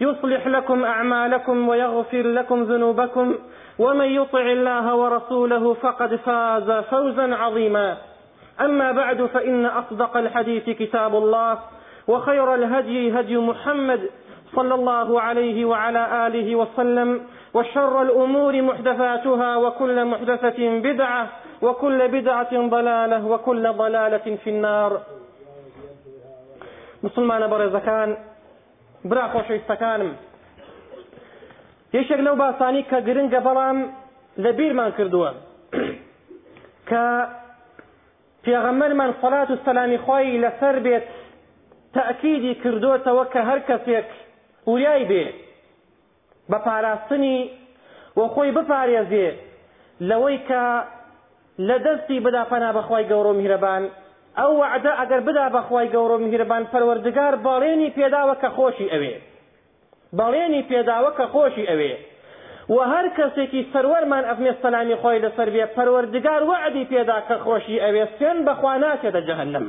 يصلح لكم أعمالكم ويغفر لكم ذنوبكم ومن يطع الله ورسوله فقد فاز فوزا عظيما أما بعد فإن أصدق الحديث كتاب الله وخير الهدي هدي محمد صلى الله عليه وعلى آله وسلم وشر الأمور محدثاتها وكل محدثة بدعة وكل بدعة ضلالة وكل ضلالة في النار مسلمان برزكان برا خۆشەویستەکانم یەکێک لەو باسانی کە گرنگە بەڵام لە بیرمان کردووە کە پێغەمەرمان سەلات و سەلامی خۆی لەسەر بێت تەکیدی کردوتەوە کە هەر کەسێک وریای بێ بە پاراستنی و خۆی بپارێزێ لەوەی کە لە دەستی بدا پەنا بە خوای گەورە و میهرەبان ئەو وەعدە ئەگەر بدا بە خوای گەورە و میهرەبان پەروەردگار بەڵێنی پێداوە کە خۆشی ئەوێ بەڵێنی پێداوە کە خۆشی ئەوێ و هەر کەسێکی سەروەرمان ئەفمێ سەلامی خۆی لەسەر بێ پەروەردگار وەعدی پێدا کە خۆشی ئەوێ سوێن بەخوا ناچێتە جەهەنەم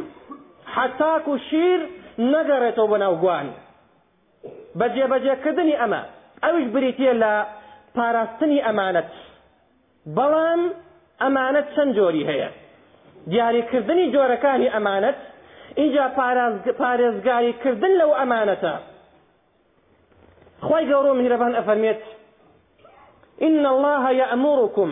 حەتاکو شیر نەگەڕێتەوە بۆ ناو گوان بە جێبەجێکردنی ئەمە، ئەویش بریتییە لە پاراستنی ئەمانەت، بەڵام ئەمانەت چەند جۆری هەیە؟ دیاریکردنی جۆرەکانی ئەمانەت، ئینجا پارێزگاریکردن لەو ئەمانەتە. خوای گەورە و میهرەبان ئەفەرمێت، ان الله یامرکم،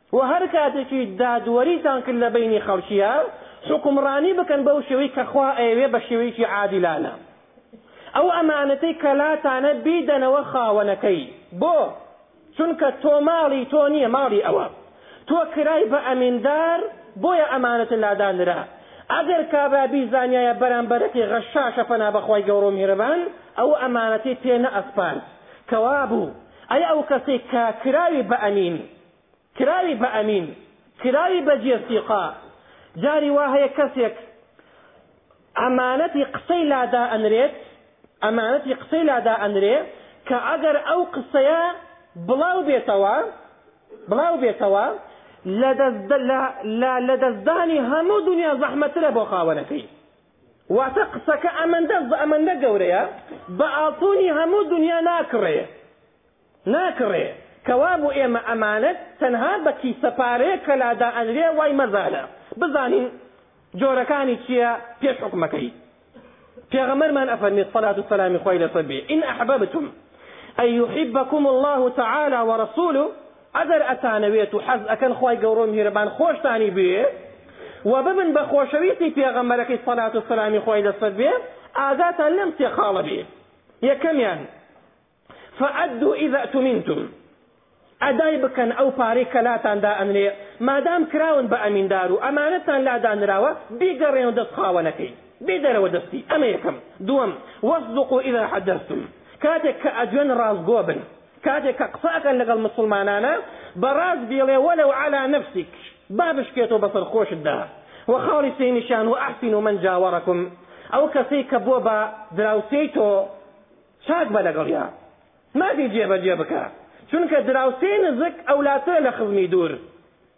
وە هەرکاتێکی دادوەریتان کرد لە بەینی خەڵکیا حوکمڕانی بکەن بەو شێوەی کە خوا ئەیەوێ بە شێوەیەکی عادیلانە ئەو ئەمانەتەی کە لاتانە بیدەنەوە خاوەنەکەی بۆ چونکە تۆ ماڵی تۆ نیە ماڵی ئەوە تۆ کرای بە ئەمیندار بۆیە ئەمانەتە لادانرا ئەگەر کابرا بیزانیایە بەرامبەرەکەی غەشاشە پەنا بەخوای گەورە و میهرەبان ئەو ئەمانەتی پێ نەئەسپارد کەوابوو ئەی ئەو کەسەی کە کراوی بە ئەمین کراوی بە ئەمین کراوی بە جێ سیقە جاری وا هەیە کەسێک ئەمانەتی قسەی لادا ئەنرێت ئەمانەتی قسەی لادا ئەنرێ کە ئەگەر ئەو قسەیە بڵاو بێتەوە بڵاو بێتەوە لە دەستدانی هەموو دنیا زەحمەترە بۆ خاوەنەکەی واتە قسەکە ئەمەندە ئەمەندە گەورەیە بە ئاڵتونی هەموو دنیا ناکڕێ ناکڕێ، کەوابوو ئێمە ئەمانەت تەنها بە کیسە پارەیەک کە لا دائەنرێ وای مەزانە بزانین جۆرەکانی چیە پێش حوکمەکەی پێغەمبەرمان ئەفەرمێت صلات و سلامی خوای لەسەر بێ ان احببتم ان يحبكم الله تعالى ورسوله ئەگەر ئەتانەوێت و حەز ئەکەن خوای گەورۆ میهرەبان خۆشتانی بوێ و ببن بە خۆشەویستی پێغەمبەرەکەی صلات و سلامی خوای لەسەر بێ ئاگاتان لەم سێ خاڵە بێ یەکەمیان فأدوا اذا ائتمنتم ئەدای بکەن ئەو پارەی کە لاتان دائەنرێ مادام کراون بە ئەمیندار و ئەمانەتتان لا دانراوە بیگەڕێنەوە دەست خاوەنەکەی بێدەرەوە دەستی ئەمە یەکەم دووەم واصدقوا اذا حدثتم کاتێک کە ئەدوێن ڕاستگۆ بن کاتێک کە قسە ئەکەن لەگەڵ مسلمانانە بەڕاست بیڵێ وەلەو عەلا نەفسیک با بشکێتەوە بەسەر خۆشتدا و خاڵی سێمیشان و ئەحسین و من جاوەڕەکم ئەو کەسەی کە بووە بە دراوسێی تۆ چاک بە لەگەڵیا مافی جێبەجێ بکە چونکە دراوسێی نزک ئەولاترە لە خزمی دوور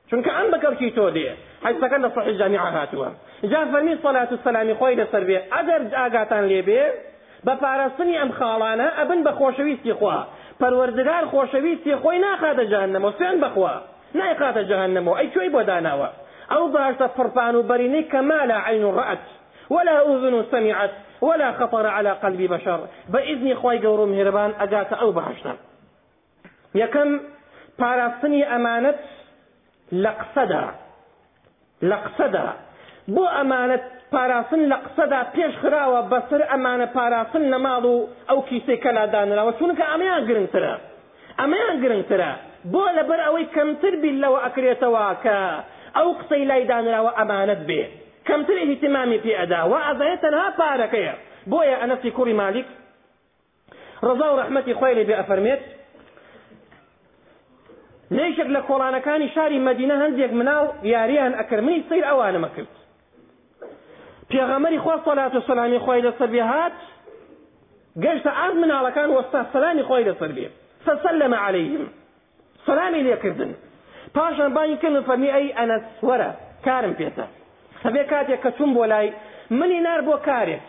چونکە ئەم بەکەڵکی تۆ دێ حەیسەکە لە صحیح جامعە هاتووە جا فەرمی صلاة و سەلامی خۆی لەسەر بێ ئەگەر ئاگاتان لێ بێ بە پاراستنی ئەم خاڵانە ئەبن بە خۆشەویستی خوا پەروەردگار خۆشەویستی خۆی ناخاتە جەهەنەمەوە سوێن بەخوا نایخاتە جەهەنەمەوە ئەی کوێی بۆ داناوە ئەو باشە پڕپان و بەرینەی کە ما لا عین رأت ولا اذن سمعت ولا خطر علی قلب بشر بە ئیزنی خوای گەورە و میهرەبان ئەگاتە ئەو بەهەشتە یەکەم پاراستنی ئەمانەت لە قسەدا لە قسەدا بۆ ئەمانەت پاراستن لە قسەدا پێش خراوە بەسەر ئەمانە پاراستن لە ماڵ و ئەو کیسەی کە لادانراوە چونکە ئەمەیان گرنگترە ئەمەیان گرنگترە بۆ لەبەر ئەوەی کەمتر بیر لەوە ئەکرێتەوە کە ئەو قسەی لای دانراوە ئەمانەت بێ کەمتر ئیهتیمامی پێ ئەدا وا ئەزانێ تەنها پارەکەیە بۆیە ئەنەسی کوڕی مالیک ڕەزا و ڕەحمەتی خوای لێ بێ ئەفەرمێت لەیشێک لە کۆڵانەکانی شاری مەدینە هەندێک مناڵ یاریان ئەکرد منی سەیر ئەوانم ئەکرد پێغەمەری خوا سەلات و سەلامی خوای لەسەر بێ هات گەشتە ئاست مناڵەکان وەستا سەلامی خوای لەسەر بێ فسلم عليهم سەلامی لێ کردن پاشان بانگی کردم فەرمی ئەی ئەنەس وەرە کارم پێتە هەبێ کاتێک کە چووم بۆ لای منی نار بۆ کارێک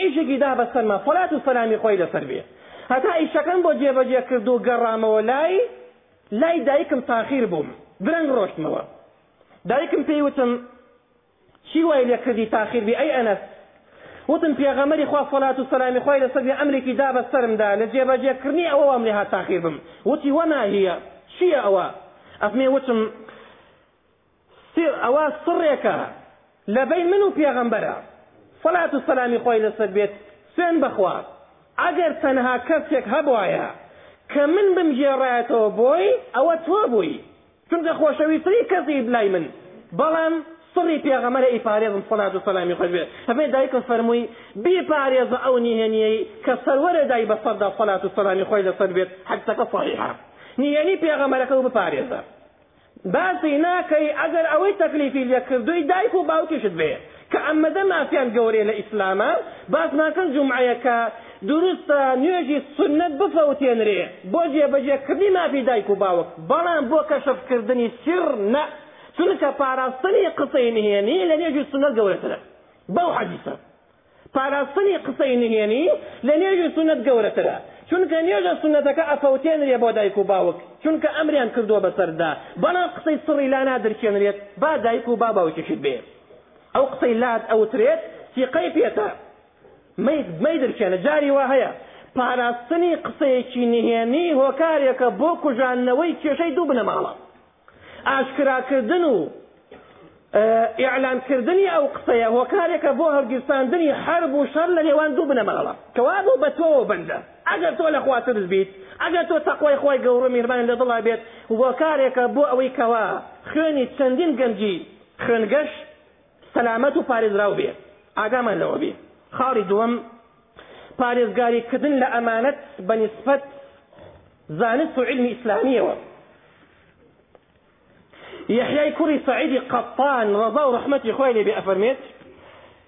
ئیشێکی دا بەسەرما سەلات و سەلامی خۆی لەسەر بێ هەتا ئیشەکەم بۆ جێبەجێ کرد و گەڕامەوە لای لای دایکم تاخیر بووم درەنگ ڕۆشتمەوە دایکم پێی وتم چی وای لێ کردی تاخیر بی ئەی ئەنەس؟ وتم پێغەمبەری خوا سەلات و سەلامی خوای لەسەر بێ ئەمرێکی دا بە سەرمدا لە جێبەجێ کردنی ئەوە وام لێ هات تاخیر بم وتی وما هیە چیە ئەوە ئەفمێ وتم ئەوە سڕێکە لەبەی من و پێغەمبەرە سەلات و سەلامی خوای لەسەر بێت سوێن بەخوا ئەگەر تەنها کەسێک هەبوایە کە من بمگێڕایەتەوە بۆی ئەوە تۆ بووی چونکە خۆشەویستری کەسی لای من بەڵام سڕی پێغەمەرە ئیپارێزم سەلات و سەلامی خوش بێ هەبێ دایکم فەرمووی بیپارێزە ئەو نهێنیەی کە سەروەرە دای بەسەردا سەلات و سەلامی خوی لەسەر بێت حەدسەکە صحیحە نهێنی پێغەمەرەکە و بپارێزە باسی ناکەی ئەگەر ئەوەی تەکلیفی لێ کردووی دایک و باوکیشت بێ کە عەمەدە مافیان گەورەیە لە ئیسلامە باس ناکەن جومعەیەکە دروستە نوێژی سوننەت بفەوتێنرێ بۆ جێبەجێ کردنی مافی دایک و باوک بەڵام بۆ کەشف کردنی سر نە چونکە پاراستنی قسەی نهێنی لە نوێژی سوننەت گەورەترە بەو حەدیسە پاراستنی قسەی نهێنی لە نوێژی سوننەت گەورەترە چونکە نوێژە سوننەتەکە ئەفەوتێنرێ بۆ دایک و باوک چونکە ئەمریان کردووە بەسەردا بەڵام قسەی سڕی لا نادرکێنرێت با دایک و با باوکیشت بێ ئەو قسەی لات ئەوترێت سیقەی پێتە مەیدرکێنە جاری وا هەیە پاراستنی قسەیەکی نهێنی هۆکارێکە بۆ کوژاندنەوەی کێشەی دوو بنەماڵە ئاشکراکردن و ئیعلانکردنی ئەو قسەیە هۆکارێکە بۆ هەڵگیرساندنی حرب و شەر لە نێوان دوو بنەماڵە کەوا بۆ بە تۆوە بەندە ئەگەر تۆ لە خواترس بیت ئەگەر تۆ تەقوای خۆی گەورە میرمان لە دڵا بێت هۆکارێکە بۆ ئەوەی کەوا خوێنی چەندین گەنجی خوێنگەش سەلامەت و پارێزراو بێ ئاگامان لەوە بێ خاڵی دووەم پارێزگاریکردن لە ئەمانەت بە نسبەت زانست و علمی ئیسلامیەوە یحیای کوڕی سعیدی قەطان ڕەضا و ڕحمەتی خۆی لێبێ ئەفەرمێت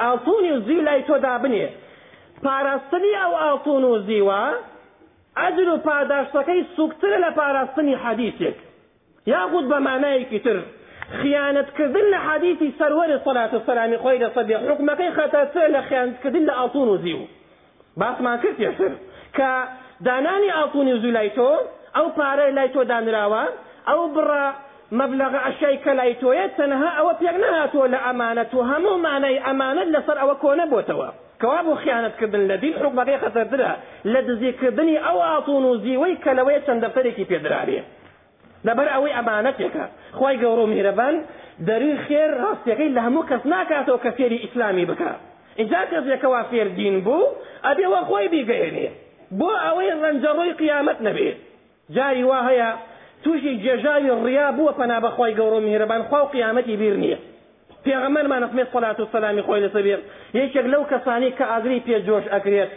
ئاڵتونی و زیو لای تۆ دابنێ. پاراستنی ئەو ئاڵتون و زیوە ئەجر و پاداشتەکەی سوکترە لە پاراستنی حەدیسێک یاخود بە مانایەکی تر خیانەت کردن لە حەدیسی سەروەرت سەلات و سەلامی خۆی لەسەر بێ حوکمەکەی خەتەرترە لە خیانەت کردن لە ئاڵتون و زیو. باسمان کرد پێشتر کە دانانی ئاڵتونی وزوی لای تۆ ئەو پارەی لای تۆ دانراوە ئەو بڕە مەبلەغە ئەشیای کەلای تۆیە تەنها ئەوە پێک نەهاتووە لە ئەمانەت و هەموو مانای ئەمانەت لەسەر ئەوە کۆنەبۆتەوە کەوا بۆ خیانەت کردن لە دین حوکمەکەی خەتەرترە لە دزی کردنی ئەو ئاڵتون و زیوەی کەلەوەی چەند دەفتەرێکی پێدرابێ لەبەر ئەوەی ئەمانەتێکە خوای گەوڕو میهرەبان دەروی خێر ڕاستیەکەی لە هەموو کەس ناکاتەوە کە فێری ئیسلامی بکا ئینجا کەسێک کەوا فێر دین بوو ئەبێ وە خۆی بیگەیەنێ بۆ ئەوەی ڕەنجە ڕوی قیامەت نەبێ جاری وا هەیە توشی گێژاوی ڕیا بووە پەنا بە خوای گەوڕو میهرەبان خوا و قیامەتی بیر نیە پێغەمبەرمان فمێ سەلات و سەلامی خۆی لەسەر بێ یەکێک لەو کەسانی کە ئاگری پێ جۆش ئەکرێت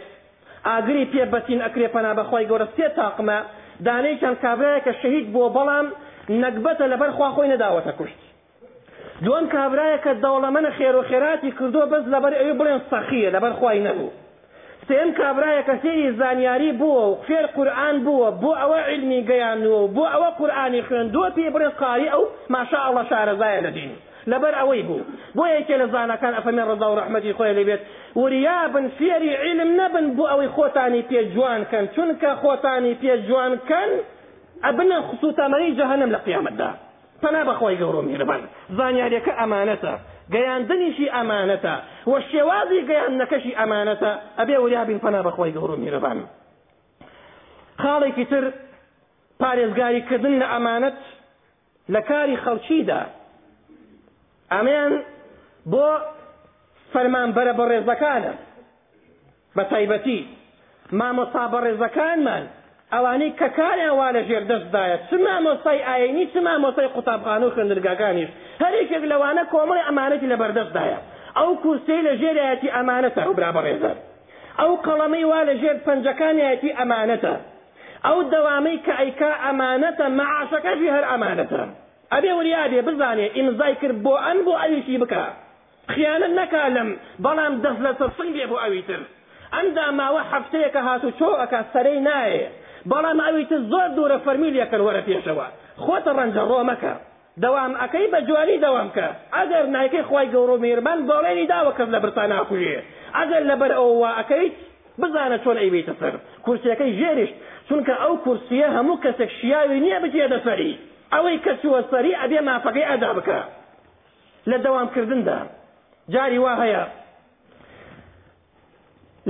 ئاگری پێ بەتین ئەکرێ پەنا بەخوای گەورە سێ تاقمە دانەیکیان کابرایەکە شەهید بووە بەڵام نەگبەتە لەبەر خوا خۆی نەداوەتە کوشت دووەم کابرایەکە دەوڵەمەنە خێرو خێراتی کردووە بەس لەبەر ئەوی بڵێن سەخیە لەبەر خوای نەبوو سێم کابرایەکە فێری زانیاری بووە و فێر قورئان بووە بۆ ئەوە علمی گەیاندووە و بۆ ئەوە قورئانی خوێندووە پێی بڵێن قاری ئەو ماشاءاللە شارەزایە لە دین لەبەر ئەوەی بوو. بۆیە یەکێ لە زاناکان ئەفەرمێ ڕەزا و ڕەحمەتی خوای لێ بێت، وریابن فێری عیلم نەبن بۆ ئەوەی خۆتانی پێ جوان کەن، چونکە خۆتانی پێ جوان کەن ئەبنە سوتەمەنی جەهەنەم لە قیامەتدا. پەنا بە خوای گەورە و میهرەبان. زانیاریەکە ئەمانەتە، گەیاندنیشی ئەمانەتە و شێوازی گەیاندنەکەشی ئەمانەتە، ئەبێ وریابین پەنا بە خوای گەورە و میهرەبان. خاڵێکی تر پارێزگاری کردن لە ئەمانەت، لە کاری خەڵکیدا ئەمەیان بۆ فەرمانبەرە بەڕێزەکانە بە تایبەتی مامۆستا بەڕێزەکانمان ئەوانەی کە کاریان وا لە ژێر دەستدایە چ مامۆستای ئاینی چ مامۆستای قوتابخانە و خوێندنگاکانیش هەرێکێک لەوانە کۆمەڵی ئەمانەتی لە بەردەستدایە ئەو کورسەی لە ژێرایەتی ئەمانەتە ئەو برا بەڕێزە ئەو قەڵەمەی وا لە ژێر پەنجەکانیەتی ئەمانەتە ئەو دەوامەی کە ئەیکا ئەمانەتە مەعاشەکەشی هەر ئەمانەتە ئەبێ وریابێ بزانێ ئیمزای کرد بۆ ئەم بۆ ئەویشی بکا خیانەت نەکا لەم بەڵام دەست لە سەرسنگ بێ بۆ ئەوی تر ئەم داماوە هەفتەیەکە هاتو چۆ ئەکا سەرەی نایێ بەڵام ئەوی تر زۆر دورە فەرمی لێکەن وەرە پێشەوە خۆت ڕەنجە ڕۆ مەکە. دەوام ئەکەی بە جوانی دەوام کە ئەگەر نایکەی خوای گەورەو میهربان بەڵێنی داوە کەس لە برتا ناکوژێ ئەگەر لەبەر ئەوە وا ئەکەیت بزانە چۆن ئەیبەیتە سەر کورسیەکەی ژێریشت چونکە ئەو کورسیە هەموو کەسێک شیاوی نیە بچێتە سەری ئەوەی کە چووە سەری ئەبێ مافەکەی ئەدا بکا لە دەوام کردندا جاری وا هەیە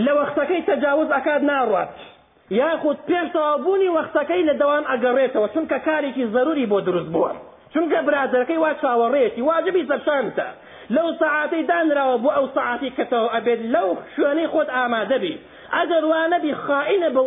لە وەختەکەی تەجاوز ئەکات ناڕوات یاخود پێش تەواو بوونی وەختەکەی لە دەوام ئەگەڕێتەوە چونکە کارێکی زەروری بۆ دروست بووە چونکە برادەرەکەی وا چاوەڕێیەتی واجبی سەرشانتە لەو سەعاتەی دانراوە بۆ ئەو سەعاتی کە تەواو ئەبێت لەو شوێنەی خۆت ئامادەبی ئەگەر وا نەبی خائینە بەو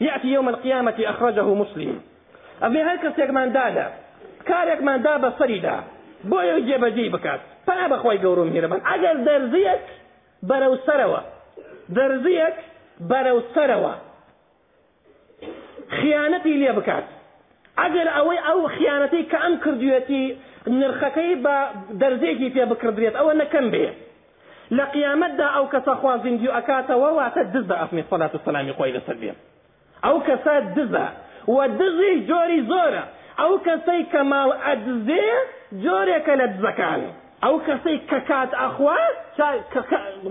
یاتی یوم القیامە اخرجه مسلم ئەبێ هەر کەسێکمان دادا کارێکمان دا بەسەریدا بۆ ئەوی جێبەجێی بکات پەنا بەخوای گەورە و میهرەبان ئەگەر دەرزیەک بەرەو سەرەوە دەرزیەک بەرەو سەرەوە خیانەتی لێ بکات ئەگەر ئەوەی ئەو خیانەتی کە ئەم کردوێتی نرخەکەی بە دەرزێکی پێ بکردرێت ئەوە نەکەم بێ لە قیامەتدا ئەو کەسە خوا زیندیو ئەکاتەوە واتە دزە ئەفەرمێت سەلات و سەلامی خوای لەسەر بێ ئەو کەسە دزە و دزیش جۆری زۆرە ئەو کەسەی کە ماڵ ئەدزێ جۆرێکە لە دزەکان ئەو کەسەی کە کات ئەخوا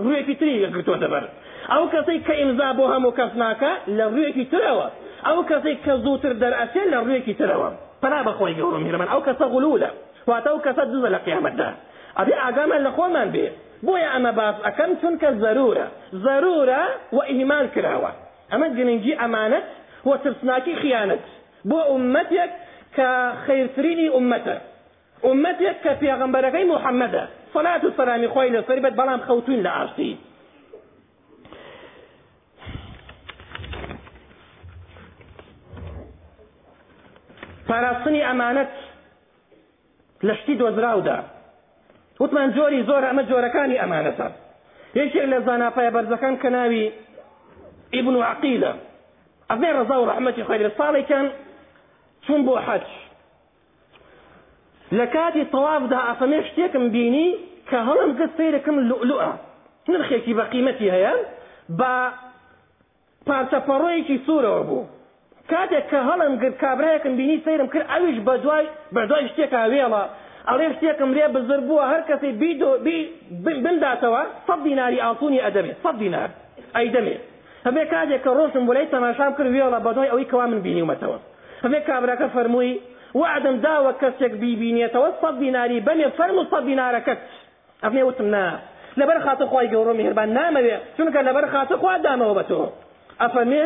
ڕوێکی تری گرتۆتە بەر ئەو کەسەی کە ئیمزا بۆ هەموو کەس ناکە لە ڕوێکی ترەوە ئەو کەسەی کە زووتر دەرئەچێت لە ڕوێکی ترەوە پەنا بەخۆی گەورە میرەمان ئەو کەسە غلولە واتە ئەو کەسە دزە لە قیامەتدا ئەبێ ئاگامان لە خۆمان بێ بۆیە ئەمە باس ئەکەم چونکە زەرورە زەرورە و ئیهمال کراوە ئەمە گرنگی ئەمانەت و ترسناکی خیانەت بۆ ئوممەتێک کە خەیرترینی ئوممەتە ئوممەتێک کە پێغەمبەرەکەی موحەممەدە سەلات و سەلامی خۆی لەسەر بێت بەڵام خەوتوین لە ئاشتی پاراستنی ئەمانەت لە شتی دۆزراودا وتمان جۆری زۆر ئەمە جۆرەکانی ئەمانەتە یەکێک لە زانا پایە بەرزەکان کە ناوی ئیبن و عقیلە ئەبێ ڕەزا و ڕەحمەتی خۆی لە ساڵێکیان چون بۆ حەج لە کاتی تەوافدا ئەفەمێ شتێکم بینی کە هەڵم گەست سەیرەکەم لوئلوئە نرخێکی بە قیمەتی هەیە بە پارچە پەڕۆیەکی سورەوە بوو کاتێک کە هەڵم گرت کابرایەکم بینی سەیرم کرد ئەویش بەدوای بەدوای شتێکا وێڵە ئەڵێ شتێکم لێ بزر بووە هەر کەسەی بیدۆ بی بمداتەوە سەد دیناری ئاڵتونی ئەدەمێ سەد دینار ئەیدەمێ هەبێ کاتێک کە ڕۆشم بۆ لای تەماشام کرد وێڵە بەدوای ئەوی کەوا من بینیومەتەوە هەبێ کابراکە فەرمووی وعدم داوە کەسێک بیبینێتەوە سەد دیناری بەمێ فەرموو سەد دینارەکەت ئەمنێ وتم نا لەبەر خاتر خوای گەورە میهربان نامەوێ چونکە لەبەر خاتر خوا دامەوە بە تۆ ئەفەرمێ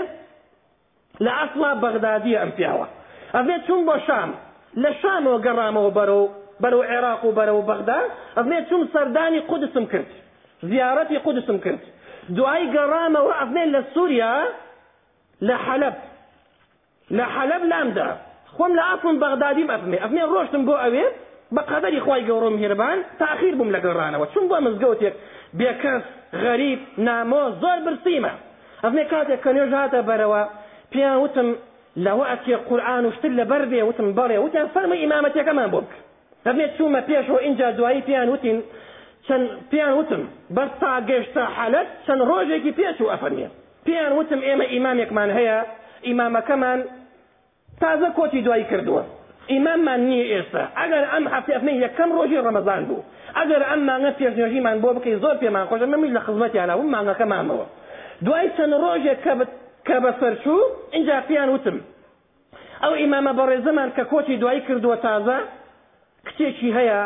لە ئەسڵا بەغدادیە ئەم پیاوە ئەفەرمێ چوم بۆ شام لە شامەوە گەڕامەوە بەرەو بەرەو عێراق و بەرەو بەغدا ئەفەرمێ چوم سەردانی قودسم کرد زیارەتی قودسم کرد دوای گەڕامەوە ئەفەرمێ لە سوریا لە حەلەب لە حەلەب لام دا خۆم لە ئاسڵم بەغدادیم ئەفمێ ئەفمێ ڕۆشتم بۆ ئەوێ بە قەدەری خوای گەوڕەو میهربان تاخیر بووم لە گەڕانەوە چووم بۆ مزگەوتێک بێ کەس غەریب نامۆ زۆر برسیمە ئەفمێ کاتێک کە نوێژ هاتە بەرەوە پێیان وتم لەوە ئەچێ قورئان و شتر لەبەر بێ وتم بەڵێ وتیان فەرمووی ئیمامەتیەکەمان بۆ بکە ئەفمێ چوومە پێشەوە ئینجا دوایی پێیان وتین چەند پێیان وتم بەس تا گەشتە حەلەب چەند ڕۆژێکی پێچوو ئەفەرمێ پێیان وتم ئێمە ئیمامێکمان هەیە، ئیمامەکەمان تازە کۆچی دوایی کردووە، ئیماممان نییە ئێستا، ئەگەر ئەم هەفتەیە بنێی یەکەم ڕۆژی ڕەمەزان بوو، ئەگەر ئەم مانگە پێشنوێژیمان بۆ بکەی زۆر پێمان خۆشە، منیش لە خزمەتیانا بووم، مانگەکە مامەوە. دوای چەند ڕۆژێک کە کە بەسەر چوو، ئینجا پێیان وتم ئەو ئیمامە بەڕێزەمان کە کۆچی دوایی کردووە تازە کچێکی هەیە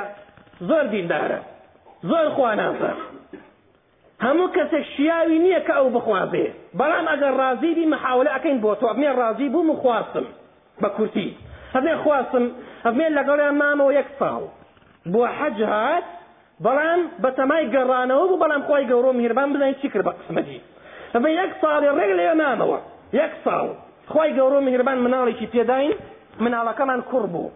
زۆر دیندارە، زۆر خواناسە، هەموو کەسێک شیاوی نیە کە ئەو بخوازێ بەڵام ئەگەر ڕازی بی محاولە ئەکەین بۆ تۆ ئەبنێ ڕازی بووم و خواستم بە کورتی ئەبنێ خواستم ئەبنێ لەگەڵیان مامەوە یەک ساڵ بۆ حەج هات بەڵام بە تەمای گەڕانەوە بوو بەڵام خی گەورۆ میهربان بزانین چی کرد بە قسمەتی ئەبێ یەک ساڵێ ڕێک لەوێ مامەوە یەک ساڵ خی گەورۆ میهربان مناڵێکی پێداین مناڵەکەمان کوڕ بوو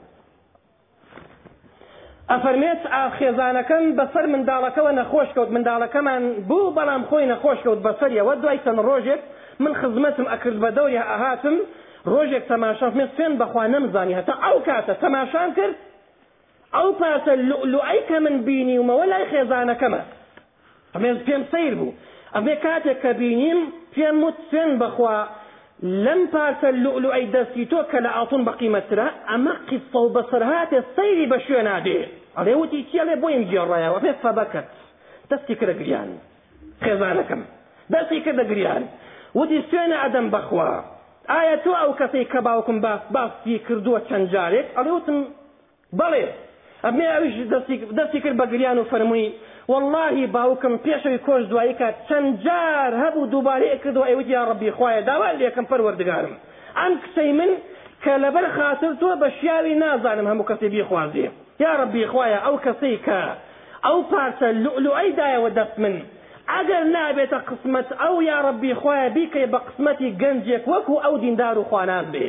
ئەفەرمێت، خێزانەکەم بەسەر منداڵەکەوە نەخۆش کەوت، منداڵەکەمان بوو بەڵام خۆی نەخۆش کەوت بەسەریەوە، دوای چەند ڕۆژێک من خزمەتم ئەکرد بەدەوری ئەهاتم ڕۆژێک تەماشام فەرمێت سوێند بەخوا نەمزانی هەتا ئەو کاتە تەماشام کرد ئەو پارچە لوئلوئەی کە من بینیومەوە لای خێزانەکەمە. ئەمێز پێم سەیر بوو ئەمێ کاتێک کە بینیم پێم وت سوێن بەخوا لەم پارچە لوئلوئەی دەستی تۆ کە لە ئاڵتون بە قیمەت ترە ئەمە قیسەو بەسەرهاتێ سەیری بە شوێنا بێ ئەڵێ وتی چی ئەڵێ بۆیم گێڕایەوە ئەمێ سەبە کەت دەستی کردە گریان خێزانەکەم دەستی کردە گریان وتی سوێنە ئەدەم بەخوا ئایا تۆ ئەو کەسەی کە باوکم باس باسی کردووە چەند جارێک ئەڵێ وتم بەڵێ! ئەمێ ئەویش دەستی کرد بە گریان و فەرمووی، وەڵڵاهی باوکم پێش ئەوی کۆچ دوایی کات چەند جار هەبوو دووبارەی ئەکردەوە ئەیوت یا ڕەبی خوایە داوات لێکەم پەروەردگارم ئەم کچەی من کە لەبەر خاتر تۆ بە شیاوی نازانم هەموو کەسێ بیخوازێ یا ڕەبی خوایە ئەو کەسەی کە ئەو پارچە لوئلوئەی دایەوە دەست من ئەگەر نابێتە قسمەت ئەو یا ڕەبی خوایە بیکەی بە قسمەتی گەنجێک وەکوو ئەو دیندار و خواناس بێ.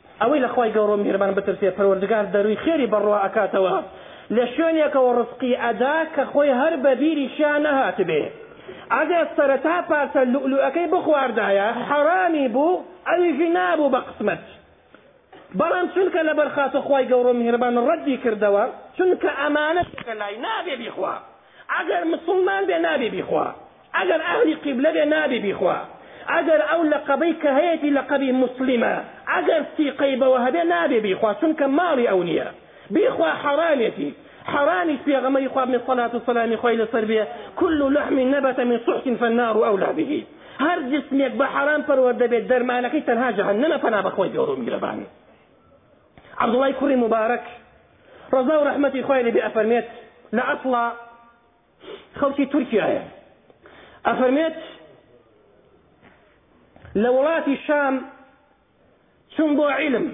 ئەوەی لە خوای گەورەو میهرەبان بترسێ پەروەردگار دەرووی خێری بەڕوا ئەکاتەوە لە شوێنێکەوە ڕزقی ئەدا کە خۆی هەر بە بیریشیا نەهاتبێ ئەگەر سەرەتا پارچە لوئلوئەکەی بخواردایە حەرامی بوو ئەویشی نابوو بە قسمەت بەڵام چونکە لەبەر خاتە خوای گەورەو میهرەبان ڕەدی کردەوە چونکە ئەمانە کە لای نابێ بیخوا ئەگەر مسوڵمان بێ نابێ بیخوا ئەگەر ئەهلی قیبلە بێ نابی بیخوا ئەگەر ئەو لەقەبەی کە هەیەتی لەقەبی موسلیمە ئەگەر سیقەی بەوە هەبێ نابێ بیخوا چونکە ماڵی ئەو نیە بیخوا حەرامێتی حەرامیش پێغەمەری خوا بنێ سەلات و سەلامی خوای لەسەر بێ کل لحم نبت من سحت فالنار اولا به هەر جسمێک بە حەرام پەروەردە بێت دەرمانەکەی تەنها جەهەنەمە پەنا بەخوای گەورە و میرەبان عبدالله کوڕی مبارک ڕەزا و ڕەحمەتی خوای لێ بێ ئەفەرمێت لە ئەسڵا خەڵکی تورکیایە ئەفەرمێت لە وڵاتی شام چون بۆ عیلم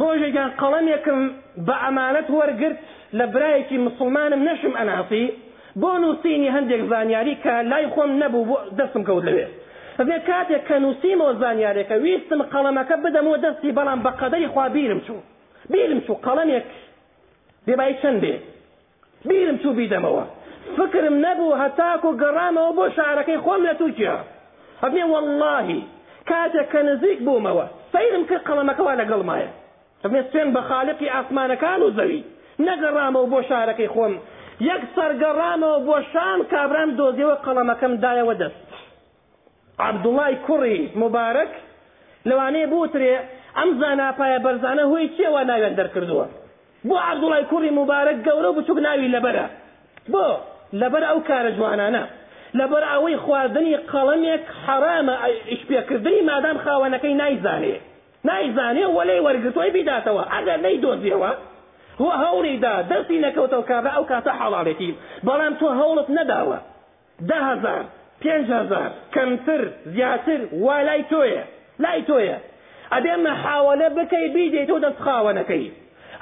ڕۆژێکیان قەڵەمێکم بە ئەمانەت وەرگرت لە برایەکی مسلمانم نەشم ئەناسی بۆ نووسینی هەندێک زانیاری کە لای خۆم نەبوو بۆ دەستم کەوت لەوێ ئەێ کاتێک کە نووسیمەوە زانیارێکە ویستم قەڵەمەکە بدەمەوە دەستی بەڵام بە قەدەری خوا بیرم چوو بیرم چوو قەڵەمێک بێبای چەند بێ بیرم چوو بیدەمەوە فکرم نەبوو هەتاکو گەڕامەوە بۆ شارەکەی خۆم لە تورکیا ئەبنێ وەڵڵاهی کاتێک کە نزیک بوومەوە سەیرم کرد قەڵەمەکە وا لەگەڵمایە ئەبنێ سوێن بە خالقی ئاسمانەکان و زەوی نەگەڕامەوە بۆ شارەکەی خۆم یەکسەر گەڕامەوە بۆ شام کابرام دۆزیەوە قەڵەمەکەم دایەوە دەست عەبدوڵای کوڕی موبارەک، لەوانەیە بوترێ ئەم زانا پایەبەرزانە هۆی چیە وا ناویان دەرکردووە؟ بۆ عەبدوڵای کوڕی موبارەک گەورە و بچوک ناوی لەبەرە؟ بۆ؟ لەبەر ئەو کارە جوانانە. لەبەر ئەوەی خواردنی قەڵەمێک حەرامە ئیش پێ کردنی مادام خاوەنەکەی نایزانێ نایزانێ و لێی وەرگرتووەی بیداتەوە ئەگەر نەیدۆزیەوە و هەوڵی دا دەستی نەکەوتەوە کابرا ئەو کاتە حەڵاڵێتی بەڵام تۆ هەوڵت نەداوە دە هەزار، پێنج هەزار، کەمتر، زیاتر، وا لای تۆیە، لای تۆیە. ئەبێ مەحاوەلە بکەی بیدەیتەوە دەست خاوەنەکەی.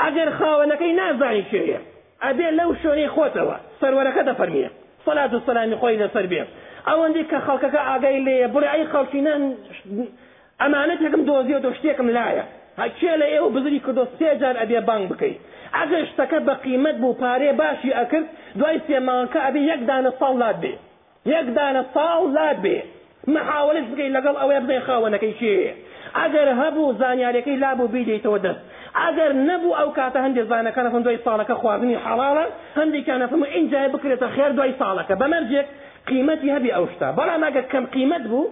ئەگەر خاوەنەکەی نازانی کێیە، ئەبێ لەو شوێنەی خۆتەوە. سەروەرەکە دەفەرمێ، سەلات و سەلامی خوای لەسەر بێ، ئەوەندەی کە خەڵکەکە ئاگای لێیە، بڕی ئەی خەڵکینە، ئەمانەتێکم دۆزیەوەتەوە شتێکم لایە هە کێ لە ئێوە بزری کردوە سێ جار ئەبێ بانگ بکەی ئەگەر شتەکە بە قیمەت بوو پارەیە باشی ئەکرد دوای سێ مانکە ئەبێ یەک دانە ساڵ لات بێ یەک دانە ساڵ لات بێ محاولەش بکەی لەگەڵ ئەوەیە بزای خاوەنەکەی کێیە ئەگەر هەبوو زانیارەکەی لابوو بیدەیتەوە دەست ئەگەر نەبوو ئەو کاتە هەندێک زانەکان ئەفەن دوای ساڵەکە خواردنی حەڵاڵە هەندێکیان ئەفەم ئینجای بکرێتە خێر دوای ساڵەکە بەمەرجێک قیمەتی هەبی ئەو شتە بەڵام ئەگەر کەم قیمەت بوو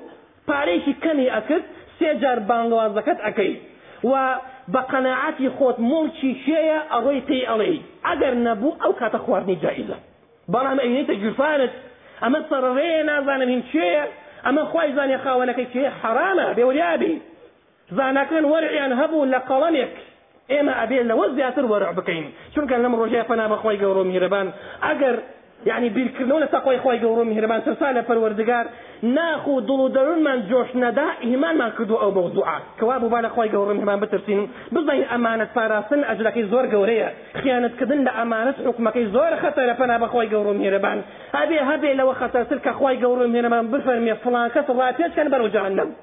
پارەیەکی کەمی ئەکرد سێ جار بانگەوازەکەت ئەکەی و بە قەناعەتی خۆت موڵکی کێیە ئەڕۆی پێی ئەڵێی ئەگەر نەبوو ئەو کاتە خواردنی جائیزە بەڵام ئەینێیتە گیرفانت ئەمە سەڕەڕێیە نازانم هین کێیە ئەمە خوای زانێ خاوەنەکەی کێیە حەڕامە بێ وریابی زاناکان وەرعیان هەبوو لە قەڵەمێک، ئێمە ئەبێ لەوە زیاتر وەرع بکەین، چونکە لەم ڕۆژەیا پەنا بە خوای گەورەو میهرەبان ئەگەر یەعنی بیرکردنەوە لە تەقوای خوای گەورەو میهرەبان ترسان لە پەروەردگار ناخ و دڵ و دەروونمان جۆش نەدا ئیهمالمان کردووە ئەو مەوزوعە کەوابوو با لە خوای گەورەو میهرەبان بترسین و بزانین ئەمانەت پاراستن ئەجرەکەی زۆر گەورەیە خیانەت کردن لە ئەمانەت حوکمەکەی زۆر خەتەرە پەنا بە خوای گەورەو میهرەبان ئەبێ هەبێ لەوە خەتەرتر کە خوای گەورەو میهرەبان بفەرموێ فڵان کەس ڕاپێچکەن بەرەو جەهەنەم